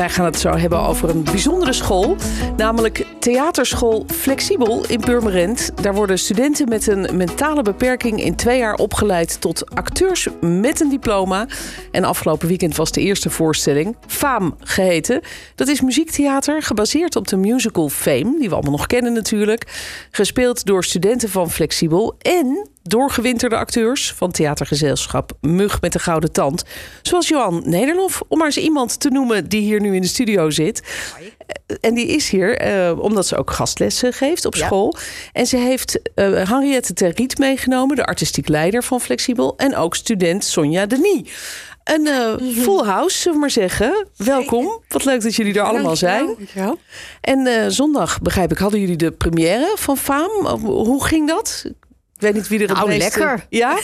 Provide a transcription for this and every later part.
Wij gaan het zo hebben over een bijzondere school, namelijk Theaterschool Flexibel in Purmerend. Daar worden studenten met een mentale beperking in twee jaar opgeleid tot acteurs met een diploma. En afgelopen weekend was de eerste voorstelling, Faam geheten. Dat is muziektheater gebaseerd op de musical Fame, die we allemaal nog kennen natuurlijk. Gespeeld door studenten van Flexibel en doorgewinterde acteurs van theatergezelschap Mug met de Gouden Tand. Zoals Johan Nederlof, om maar eens iemand te noemen die hier nu in de studio zit. Eh, En die is hier eh, omdat ze ook gastlessen geeft op school. En ze heeft eh Henriette Terriet meegenomen, de artistiek leider van Flexibel. En ook student Sonja Denis. Een eh, full house, zullen we maar zeggen. Welkom. Wat leuk dat jullie er allemaal zijn. En eh, zondag, begrijp ik, hadden jullie de première van Faam. Hoe ging dat? Ik weet niet wie er het Nou, meeste- lekker. Ja?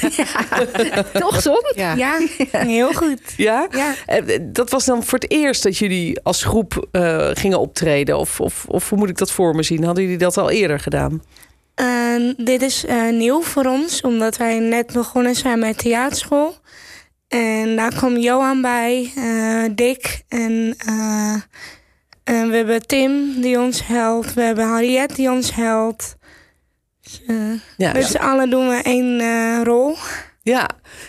Toch, Son? Ja, heel goed. Ja? Ja. Eh, Dat was dan voor het eerst dat jullie als groep eh, gingen optreden? Of, of, of hoe moet ik dat voor me zien? Hadden jullie dat al eerder gedaan? Eh, dit is eh, nieuw voor ons, omdat wij net begonnen zijn met theaterschool. En daar kwam Johan bij, eh, Dick en, eh, en we hebben Tim die ons helpt. We hebben Harriet die ons helpt. Ja, met z'n allen doen we één eh, rol. ja.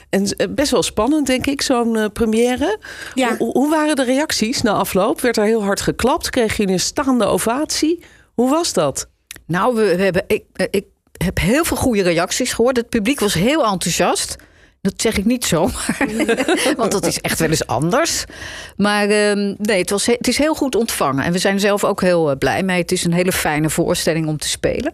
en eh, best wel spannend, denk ik, zo'n eh, première. Ja. Hoe, hoe waren de reacties na afloop? Werd er heel hard geklapt? Kreeg je een staande ovatie? Hoe was dat? Nou, we, we hebben, ik, ik heb heel veel goede reacties gehoord. Het publiek was heel enthousiast. Dat zeg ik niet zomaar, want dat is echt wel eens anders. Maar ehm, nee, het, was, he- het is heel goed ontvangen. En we zijn zelf ook heel blij mee. Het is een hele fijne voorstelling om te spelen.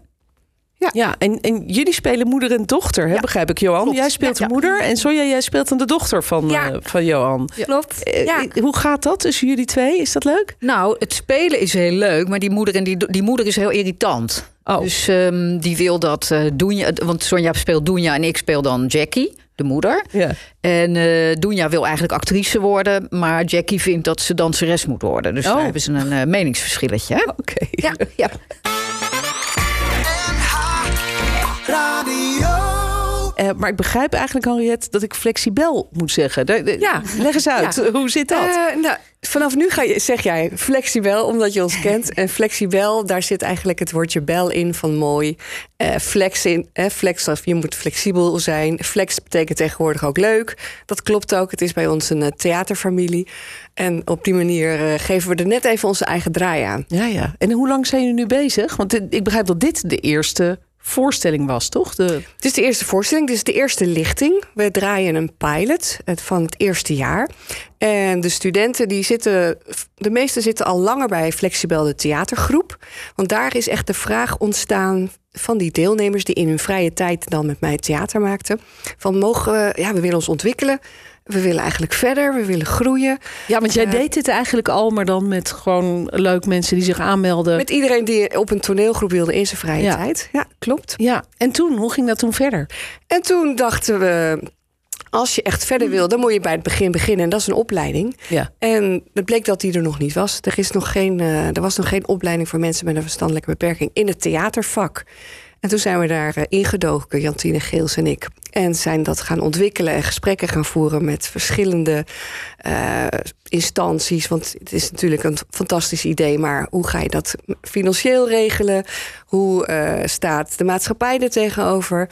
Ja, en, en jullie spelen moeder en dochter, hè, Ja, begrijp ik, Johan? klopt. Jij speelt Ja, de moeder en Sonja, jij speelt dan de dochter van, eh, van Johan. Klopt. Eh, Ja. Hoe gaat dat tussen jullie twee? Is dat leuk? Nou, het spelen is heel leuk, maar die moeder, en die, die moeder is heel irritant. Oh. Dus ehm, die wil dat eh Doenja, want Sonja speelt Doenja en ik speel dan Jackie, de moeder. Ja. En eh Doenja wil eigenlijk actrice worden, maar Jackie vindt dat ze danseres moet worden. Dus Oh. daar hebben ze een eh, meningsverschilletje. Oké. Ja, ja. Eh, maar ik begrijp eigenlijk, Henriette, dat ik flexibel moet zeggen. De- de- Ja. Leg eens uit, Ja. hoe zit dat? Eh, nou, vanaf nu ga je, zeg jij flexibel, omdat je ons kent. En flexibel, daar zit eigenlijk het woordje bel in van mooi. Eh, flex in, eh, flex, of je moet flexibel zijn. Flex betekent tegenwoordig ook leuk. Dat klopt ook. Het is bij ons een theaterfamilie. En op die manier geven we er net even onze eigen draai aan. Ja, ja. En hoe lang zijn jullie nu bezig? Want ik begrijp dat dit de eerste voorstelling was, toch? De... Het is de eerste voorstelling, dit is de eerste lichting. We draaien een pilot van het eerste jaar. En de studenten, die zitten, de meeste zitten al langer bij Flexibel de theatergroep. Want daar is echt de vraag ontstaan van die deelnemers die in hun vrije tijd dan met mij theater maakten. Van mogen we, ja, we willen ons ontwikkelen. We willen eigenlijk verder, we willen groeien. Ja, want jij Ja. deed dit eigenlijk al, maar dan met gewoon leuk mensen die zich aanmelden. Met iedereen die op een toneelgroep wilde in zijn vrije Ja. tijd. Ja, klopt. Ja, en toen, hoe ging dat toen verder? En toen dachten we, als je echt verder wil, dan moet je bij het begin beginnen. En dat is een opleiding. Ja. En het bleek dat die er nog niet was. Er, is nog geen, eh, er was nog geen opleiding voor mensen met een verstandelijke beperking in het theatervak. En toen zijn we daar eh, ingedoken, Jantine Geels en ik. En zijn dat gaan ontwikkelen en gesprekken gaan voeren met verschillende eh, instanties. Want het is natuurlijk een fantastisch idee, maar hoe ga je dat financieel regelen? Hoe eh, staat de maatschappij er tegenover?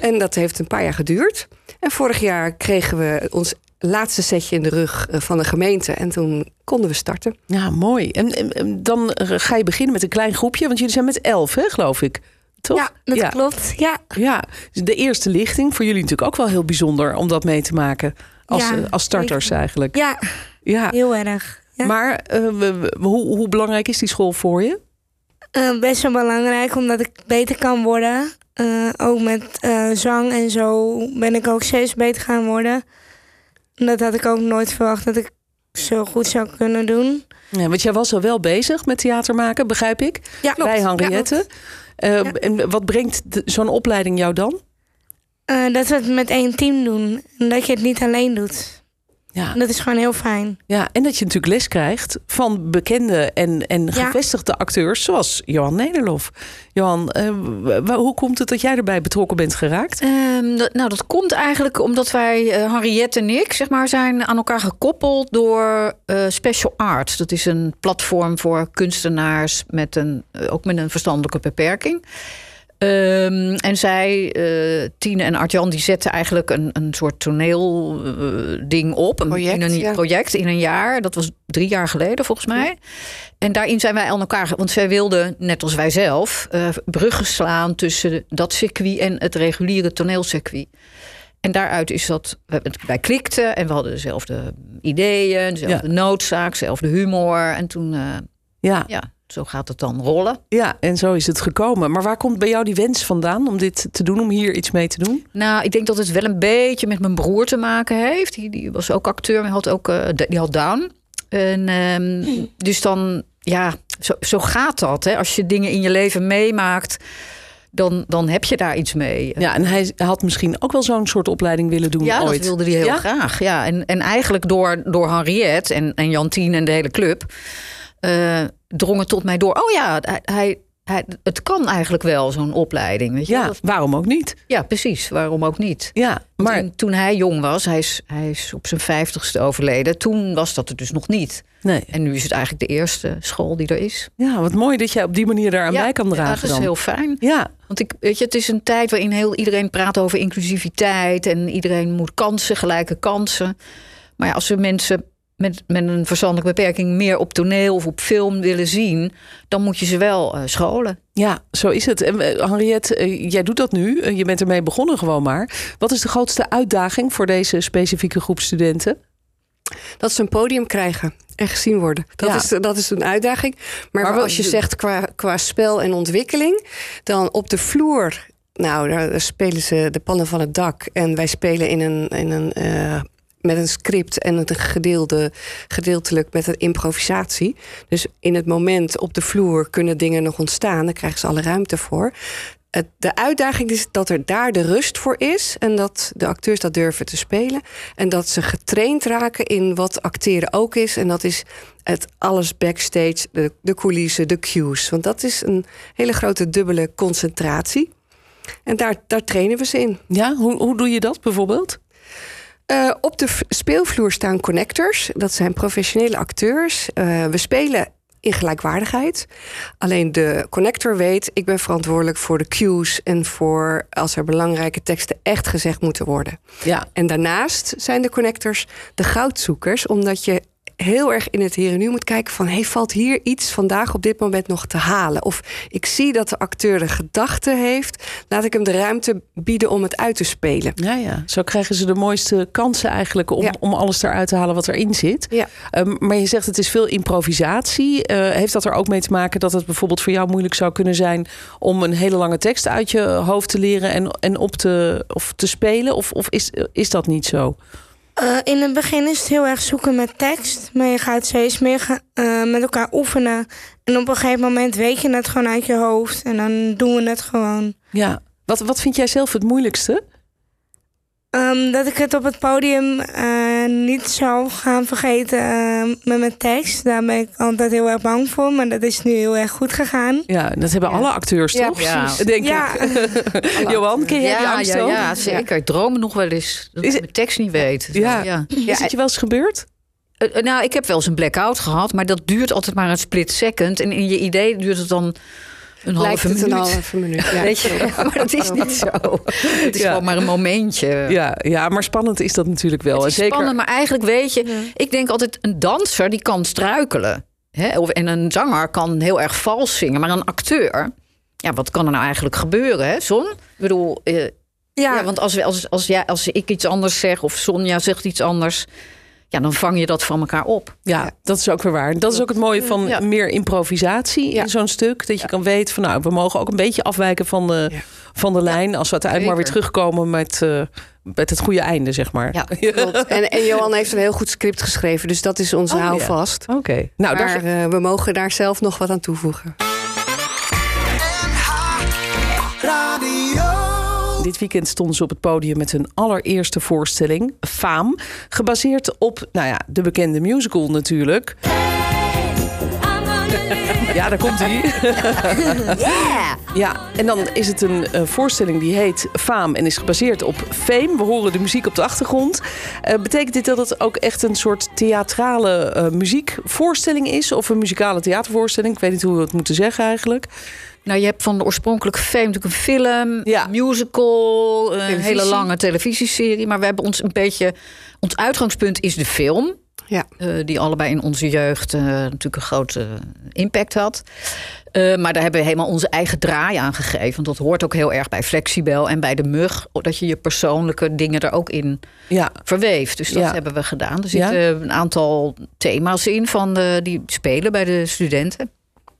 En dat heeft een paar jaar geduurd. En vorig jaar kregen we ons laatste setje in de rug van de gemeente. En toen konden we starten. Ja, mooi. En, en- dan ga je beginnen met een klein groepje, want jullie zijn met elf, hè, geloof ik. Toch? Ja, dat ja. klopt. Ja. Ja, dus de eerste lichting voor jullie natuurlijk ook wel heel bijzonder om dat mee te maken. Als, Ja, eh, als starters eigenlijk. ja, Ja. heel erg. Ja. Maar eh, hoe, hoe belangrijk is die school voor je? Eh, best wel belangrijk, omdat ik beter kan worden. Ook met zang en zo ben ik ook steeds beter gaan worden. Dat had ik ook nooit verwacht dat ik zo goed zou kunnen doen. Ja, want jij was al wel bezig met theater maken, begrijp ik. Ja, Bij Henriette. Eh, Ja. En wat brengt zo'n opleiding jou dan? Eh, dat we het met één team doen. En dat je het niet alleen doet. Ja. En dat is gewoon heel fijn. ja, en dat je natuurlijk les krijgt van bekende en, en Ja. gevestigde acteurs zoals Johan Nederlof. Johan, eh, hoe komt het dat jij erbij betrokken bent geraakt? Ehm, dat- nou, dat komt eigenlijk omdat wij, eh Henriette en ik, zeg maar, zijn aan elkaar gekoppeld door eh, Special Arts. Dat is een platform voor kunstenaars met een, ook met een verstandelijke beperking. Ehm, en zij, eh, Tine en Artjan, die zetten eigenlijk een, een soort toneelding ding op. Een Project, in een ja. project in een jaar. Dat was drie jaar geleden volgens mij. En daarin zijn wij aan elkaar... Want zij wilden, net als wij zelf, eh, bruggen slaan... tussen dat circuit en het reguliere toneelcircuit. En daaruit is dat... we- Wij klikten en we hadden dezelfde ideeën... dezelfde noodzaak, dezelfde humor. En toen, eh, Ja, ja, zo gaat het dan rollen. ja, en zo is het gekomen. Maar waar komt bij jou die wens vandaan om dit te doen, om hier iets mee te doen? Nou, ik denk dat het wel een beetje met mijn broer te maken heeft. Die, die was ook acteur, maar had ook eh, die had Down. En, ehm, dus dan, ja, zo, zo gaat dat. Hè? Als je dingen in je leven meemaakt, dan, dan heb je daar iets mee. Ja, en hij had misschien ook wel zo'n soort opleiding willen doen Ja, ooit. dat wilde hij heel Ja? graag. Ja, en, en eigenlijk door, door Henriette en, en Jantien en de hele club... eh drong het tot mij door. Oh ja, hij, hij, het kan eigenlijk wel, zo'n opleiding. Weet je? Ja, Dat- waarom ook niet? ja, precies. Waarom ook niet? Ja, maar Toen, toen hij jong was, hij is, hij is op zijn vijftigste overleden... toen was dat er dus nog niet. nee. En nu is het eigenlijk de eerste school die er is. Ja, wat mooi dat jij op die manier daar aan bij kan ja, dragen dat is dan. heel fijn. Ja, Want ik, weet je, het is een tijd waarin heel iedereen praat over inclusiviteit... en iedereen moet kansen, gelijke kansen. Maar ja, als we mensen met, met een verstandelijke beperking... meer op toneel of op film willen zien... dan moet je ze wel eh, scholen. ja, zo is het. En eh, Henriette, eh, jij doet dat nu. Je bent ermee begonnen gewoon maar. Wat is de grootste uitdaging voor deze specifieke groep studenten? Dat ze een podium krijgen en gezien worden. Dat, Ja. is, dat is een uitdaging. Maar, als je zegt qua, qua spel en ontwikkeling, dan op de vloer. Nou, daar daar spelen ze de pannen van het dak. En wij spelen in een, in een, eh, met een script en een gedeelde, gedeeltelijk met een improvisatie. Dus in het moment op de vloer kunnen dingen nog ontstaan. Daar krijgen ze alle ruimte voor. Het, de uitdaging is dat er daar de rust voor is. En dat de acteurs dat durven te spelen. En dat ze getraind raken in wat acteren ook is. En dat is het alles backstage, de, de coulissen, de cues. Want dat is een hele grote dubbele concentratie. En daar, daar trainen we ze in. Ja, hoe, hoe doe je dat bijvoorbeeld? Eh, op de speelvloer staan connectors. Dat zijn professionele acteurs. Eh, we spelen in gelijkwaardigheid. Alleen de connector weet, ik ben verantwoordelijk voor de cues en voor als er belangrijke teksten echt gezegd moeten worden. Ja, En daarnaast zijn de connectors de goudzoekers, omdat je heel erg in het hier en nu moet kijken van... Hey, valt hier iets vandaag op dit moment nog te halen? Of ik zie dat de acteur de gedachte heeft... laat ik hem de ruimte bieden om het uit te spelen. ja, ja. Zo krijgen ze de mooiste kansen eigenlijk om, Ja. om alles eruit te halen wat erin zit. Ja. Ehm, maar je zegt het is veel improvisatie. Eh, heeft dat er ook mee te maken dat het bijvoorbeeld voor jou moeilijk zou kunnen zijn om een hele lange tekst uit je hoofd te leren en, en op te, of te spelen? Of, of is, is dat niet zo? Eh, in het begin is het heel erg zoeken met tekst. Maar je gaat steeds meer ga- eh, met elkaar oefenen. En op een gegeven moment weet je het gewoon uit je hoofd. En dan doen we het gewoon. Ja. Wat, wat vind jij zelf het moeilijkste? Ehm, dat ik het op het podium eh, niet zou gaan vergeten eh, met mijn tekst. Daar ben ik altijd heel erg bang voor. Maar dat is nu heel erg goed gegaan. Ja, dat hebben alle acteurs Ja, toch? Ja. Denk Ja. ik. Johan, ken jij die ja, angst ja, zeker. Ik droom nog wel eens dat Is ik mijn tekst niet weet. Ja. ja. Is het je wel eens gebeurd? Eh, eh, nou, ik heb wel eens een blackout gehad, maar dat duurt altijd maar een split second. En in je idee duurt het dan een Lijkt halve het een minuut. halve minuut. Ja. Weet je, maar dat is niet zo. Het is Ja. gewoon maar een momentje. Ja, ja, maar spannend is dat natuurlijk wel. Het is zeker, spannend, maar eigenlijk weet je... Ik denk altijd, een danser die kan struikelen. Hè? Of, en een zanger kan heel erg vals zingen. Maar een acteur, ja, wat kan er nou eigenlijk gebeuren, hè, Son? Ik bedoel, eh, Ja, ja, want als, we, als, als, jij, als ik iets anders zeg of Sonja zegt iets anders... Ja, dan vang je dat van elkaar op. Ja, dat is ook weer waar. Dat is ook het mooie van Ja. meer improvisatie Ja. in zo'n stuk. Dat je kan weten van nou, we mogen ook een beetje afwijken van de, Ja. van de lijn. Als we uiteindelijk maar weer terugkomen met, eh, met het goede einde, zeg maar. Ja. Klopt. En, en Johan heeft een heel goed script geschreven, dus dat is ons Oh, ja. houvast. Oké. Nou, maar daar, eh, we mogen daar zelf nog wat aan toevoegen. Dit weekend stonden ze op het podium met hun allereerste voorstelling, Faam. Gebaseerd op, nou ja, de bekende musical natuurlijk. Ja, daar komt hij. Yeah! Ja, en dan is het een eh, voorstelling die heet Faam en is gebaseerd op Fame. We horen de muziek op de achtergrond. Eh, betekent dit dat het ook echt een soort theatrale eh, muziekvoorstelling is? Of een muzikale theatervoorstelling? Ik weet niet hoe we het moeten zeggen eigenlijk. Nou, je hebt van de oorspronkelijke fame natuurlijk een film, Ja. een musical, een Televisie. hele lange televisieserie. Maar we hebben ons een beetje. Ons uitgangspunt is de film. Ja. eh, die allebei in onze jeugd eh, natuurlijk een grote impact had. Eh, maar daar hebben we helemaal onze eigen draai aan gegeven. Want dat hoort ook heel erg bij Flexibel en bij de mug. Dat je je persoonlijke dingen er ook in Ja, verweeft. Dus dat Ja. hebben we gedaan. Er Ja. zitten een aantal thema's in van de, die spelen bij de studenten.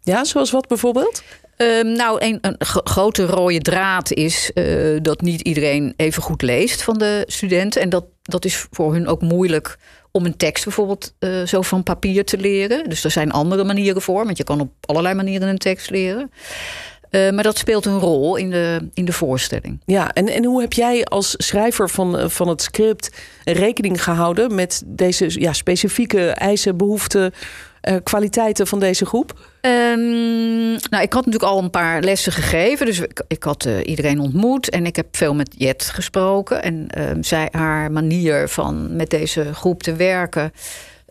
ja zoals wat bijvoorbeeld? Ehm, nou, een, een gro- grote rode draad is eh, dat niet iedereen even goed leest van de studenten. En dat, dat is voor hun ook moeilijk om een tekst bijvoorbeeld eh, zo van papier te leren. Dus er zijn andere manieren voor, want je kan op allerlei manieren een tekst leren. Eh, maar dat speelt een rol in de, in de voorstelling. Ja, en, en hoe heb jij als schrijver van, eh, van het script rekening gehouden met deze ja, specifieke eisen, behoeften, eh, kwaliteiten van deze groep? Ehm, nou, ik had natuurlijk al een paar lessen gegeven. Dus ik, ik had iedereen ontmoet en ik heb veel met Jet gesproken. En ehm, zij, haar manier van met deze groep te werken.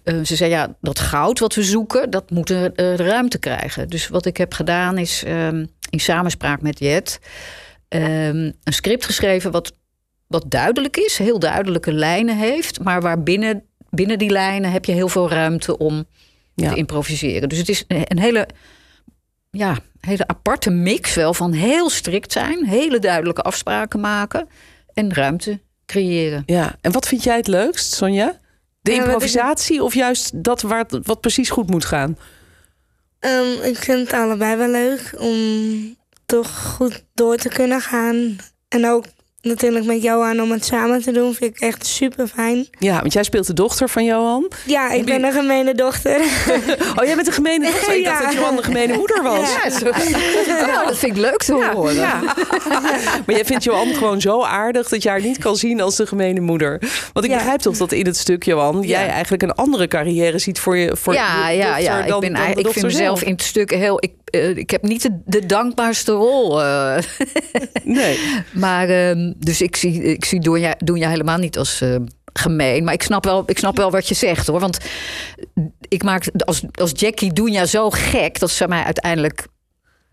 Eh, ze zei ja, dat goud wat we zoeken, dat moet er, eh, ruimte krijgen. Dus wat ik heb gedaan is ehm, in samenspraak met Jet ehm, een script geschreven wat, wat duidelijk is, heel duidelijke lijnen heeft, maar waar binnen, binnen die lijnen heb je heel veel ruimte om Ja. te improviseren. Dus het is een hele, ja, hele aparte mix wel van heel strikt zijn, hele duidelijke afspraken maken en ruimte creëren. Ja, en wat vind jij het leukst, Sonja? De wat improvisatie of juist dat waar, wat precies goed moet gaan? Ehm, ik vind het allebei wel leuk om toch goed door te kunnen gaan. En ook natuurlijk met Johan om het samen te doen, vind ik echt super fijn. Ja, want jij speelt de dochter van Johan. Ja, ik ben een gemene dochter. Oh, jij bent een gemene dochter. Ik dacht Ja. dat Johan een gemene moeder was. Ja, zo- Oh, dat vind ik leuk te horen. Maar jij vindt Johan gewoon zo aardig dat je haar niet kan zien als de gemene moeder. Want ik Ja. begrijp toch dat in het stuk, Johan, jij eigenlijk een andere carrière ziet voor je, voor ja, je ja, ja. dan, ik, ben, dan de eigenlijk- ik vind mezelf zelf. in het stuk heel. Ik, eh, ik heb niet de, de dankbaarste rol. eh. Nee. maar ehm, dus ik zie, ik zie Doenja, helemaal niet als eh, gemeen. Maar ik snap, wel, ik snap wel wat je zegt hoor. Want ik maak als, als Jackie Doenja zo gek dat ze mij uiteindelijk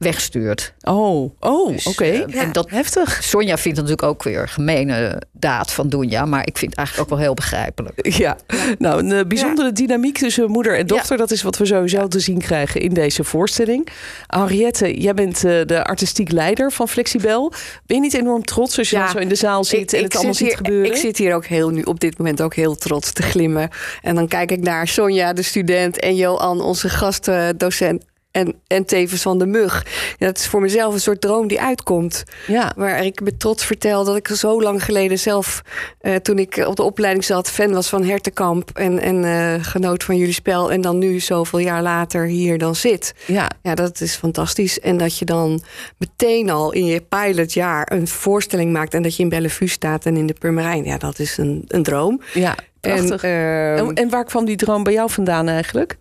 wegstuurt. Oh, oh Dus, oké. eh, en dat Heftig. Sonja vindt het natuurlijk ook weer gemene daad van Doenja. Maar ik vind het eigenlijk ook wel heel begrijpelijk. Ja, nou, een eh, bijzondere dynamiek tussen moeder en dochter. Dat is wat we sowieso te zien krijgen in deze voorstelling. Henriette, jij bent eh, de artistiek leider van Flexibel. Ben je niet enorm trots als je dan zo in de zaal zit en het allemaal ziet hier, gebeuren? Ik zit hier ook heel nu op dit moment ook heel trots te glimmen. En dan kijk ik naar Sonja, de student, en Johan, onze gastdocent. En, en tevens van de mug. Ja, dat is voor mezelf een soort droom die uitkomt. Ja, Waar ik met trots vertel dat ik zo lang geleden zelf, eh, toen ik op de opleiding zat, fan was van Hertenkamp. En, en eh, genoot van jullie spel. En dan nu, zoveel jaar later, hier dan zit. ja, Ja, dat is fantastisch. En dat je dan meteen al in je pilotjaar een voorstelling maakt. En dat je in Bellevue staat en in de Purmerijn. Ja, dat is een, een droom. ja. Prachtig. En, ehm, En, en waar kwam die droom bij jou vandaan eigenlijk?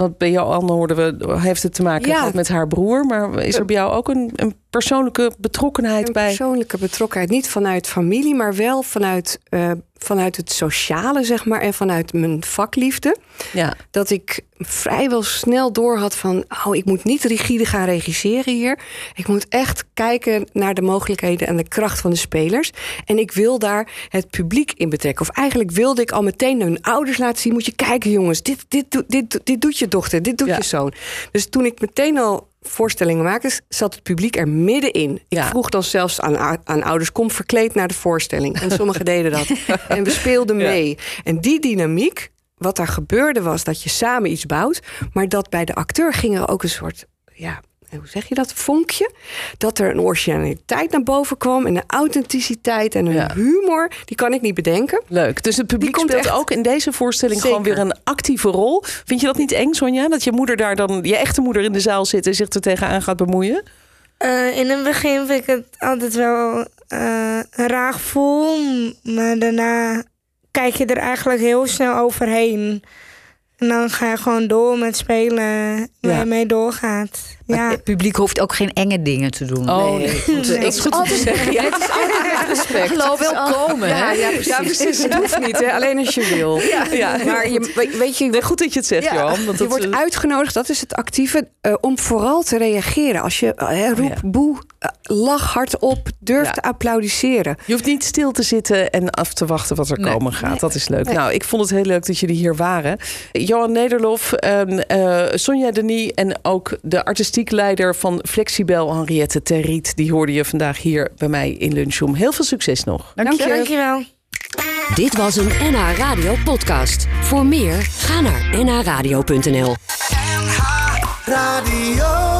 Want bij jou, Anne, hoorden we, heeft het te maken Ja. gehad met haar broer. Maar is er bij jou ook een, een persoonlijke betrokkenheid een bij? persoonlijke betrokkenheid. Niet vanuit familie, maar wel vanuit, eh, vanuit het sociale, zeg maar. En vanuit mijn vakliefde. Ja, dat ik vrijwel snel door had van... oh, ik moet niet rigide gaan regisseren hier. Ik moet echt kijken naar de mogelijkheden en de kracht van de spelers. En ik wil daar het publiek in betrekken. Of eigenlijk wilde ik al meteen hun ouders laten zien... moet je kijken jongens, dit, dit, doet- dit, dit doet je dochter, dit doet Ja. je zoon. Dus toen ik meteen al voorstellingen maakte, zat het publiek er middenin. Ik Ja. vroeg dan zelfs aan, aan ouders, kom verkleed naar de voorstelling. En sommigen deden dat. En we speelden Ja. mee. En die dynamiek, wat daar gebeurde was dat je samen iets bouwt, maar dat bij de acteur ging er ook een soort, ja, hoe zeg je dat, vonkje? Dat er een originaliteit naar boven kwam en een authenticiteit en een Ja. humor, die kan ik niet bedenken. leuk. Dus het publiek komt speelt echt- ook in deze voorstelling gewoon weer een actieve rol. Vind je dat niet eng, Sonja? Dat je moeder daar dan, je echte moeder in de zaal zit en zich er tegenaan gaat bemoeien? Eh, in het begin vind ik het altijd wel eh, een raar gevoel. Maar daarna kijk je er eigenlijk heel snel overheen. En dan ga je gewoon door met spelen waar Ja. je mee doorgaat. Ja. Het publiek hoeft ook geen enge dingen te doen. Oh, Nee. nee. Nee. ik goed om te zeggen. Ja, het is altijd respect. Hallo, welkom. Ja, hè? ja, precies. Ja, precies. Het hoeft niet, hè? alleen als je wil. Ja, Maar je, we- weet je, Nee, goed dat je het zegt, Ja, Johan. Want je dat, wordt eh, uitgenodigd, dat is het actieve, eh, om vooral te reageren. Als je roept, Oh, ja. boe, lach hardop, durf Ja. te applaudisseren. Je hoeft niet stil te zitten en af te wachten wat er Nee. komen gaat. Dat is leuk. Nee. Nou, ik vond het heel leuk dat jullie hier waren. Johan Nederlof, en, eh, Sonja Denis en ook de artistiek leider van Flexibel, Henriette Terriet. Die hoorde je vandaag hier bij mij in Lunchroom. Heel veel succes nog. Dank je. Dankjewel. Dit was een NH Radio podcast. Voor meer, ga naar nhradio.nl. Radio.